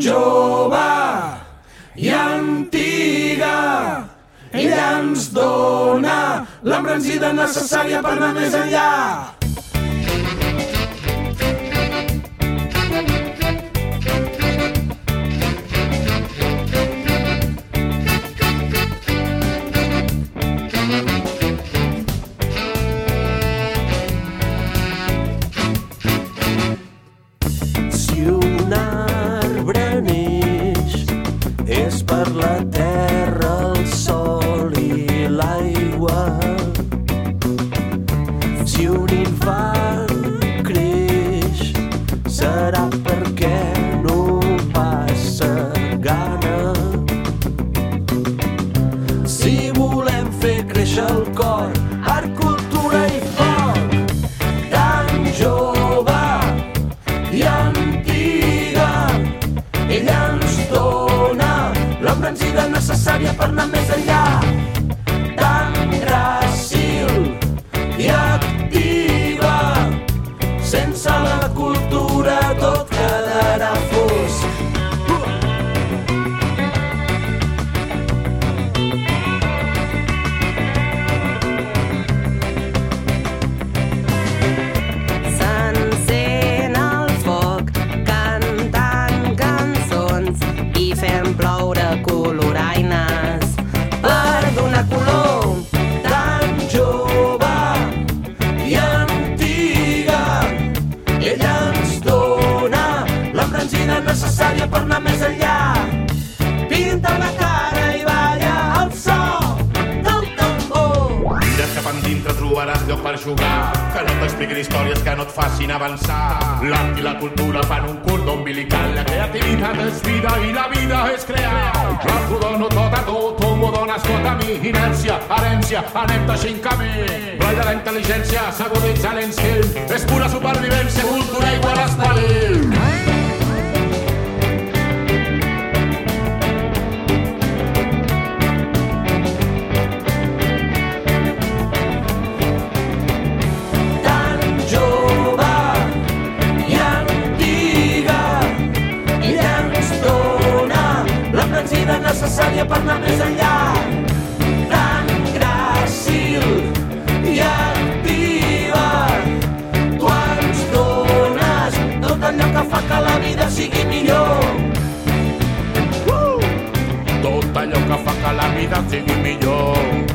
jove i antiga. Ella ens dona l'embranzida necessària per anar més enllà. La terra, el sol i l'aigua. Si un infant creix serà perquè no passa gana. Si volem fer créixer el cor, art, cultura i foc, tan i antiga. Ella ens dona l'embranzida necessària per anar més enllà. Necessària per anar més enllà. Pinta la cara i balla al so del tambor. Mira cap endintre trobaràs lloc per jugar que no t'expliquin històries que no et facin avançar. L'art i la cultura fan un cordó umbilical la creativitat és vida i la vida és crear. L'art ho dono tot a dones tot a mi. Inèrcia, herència, anem teixint camí. Bralla la intel·ligència, s'aguditza l'instint és pura supervivència, cultura igual a i que fa que la vida sigui millor. Uh! tot allò que fa que la vida sigui millor.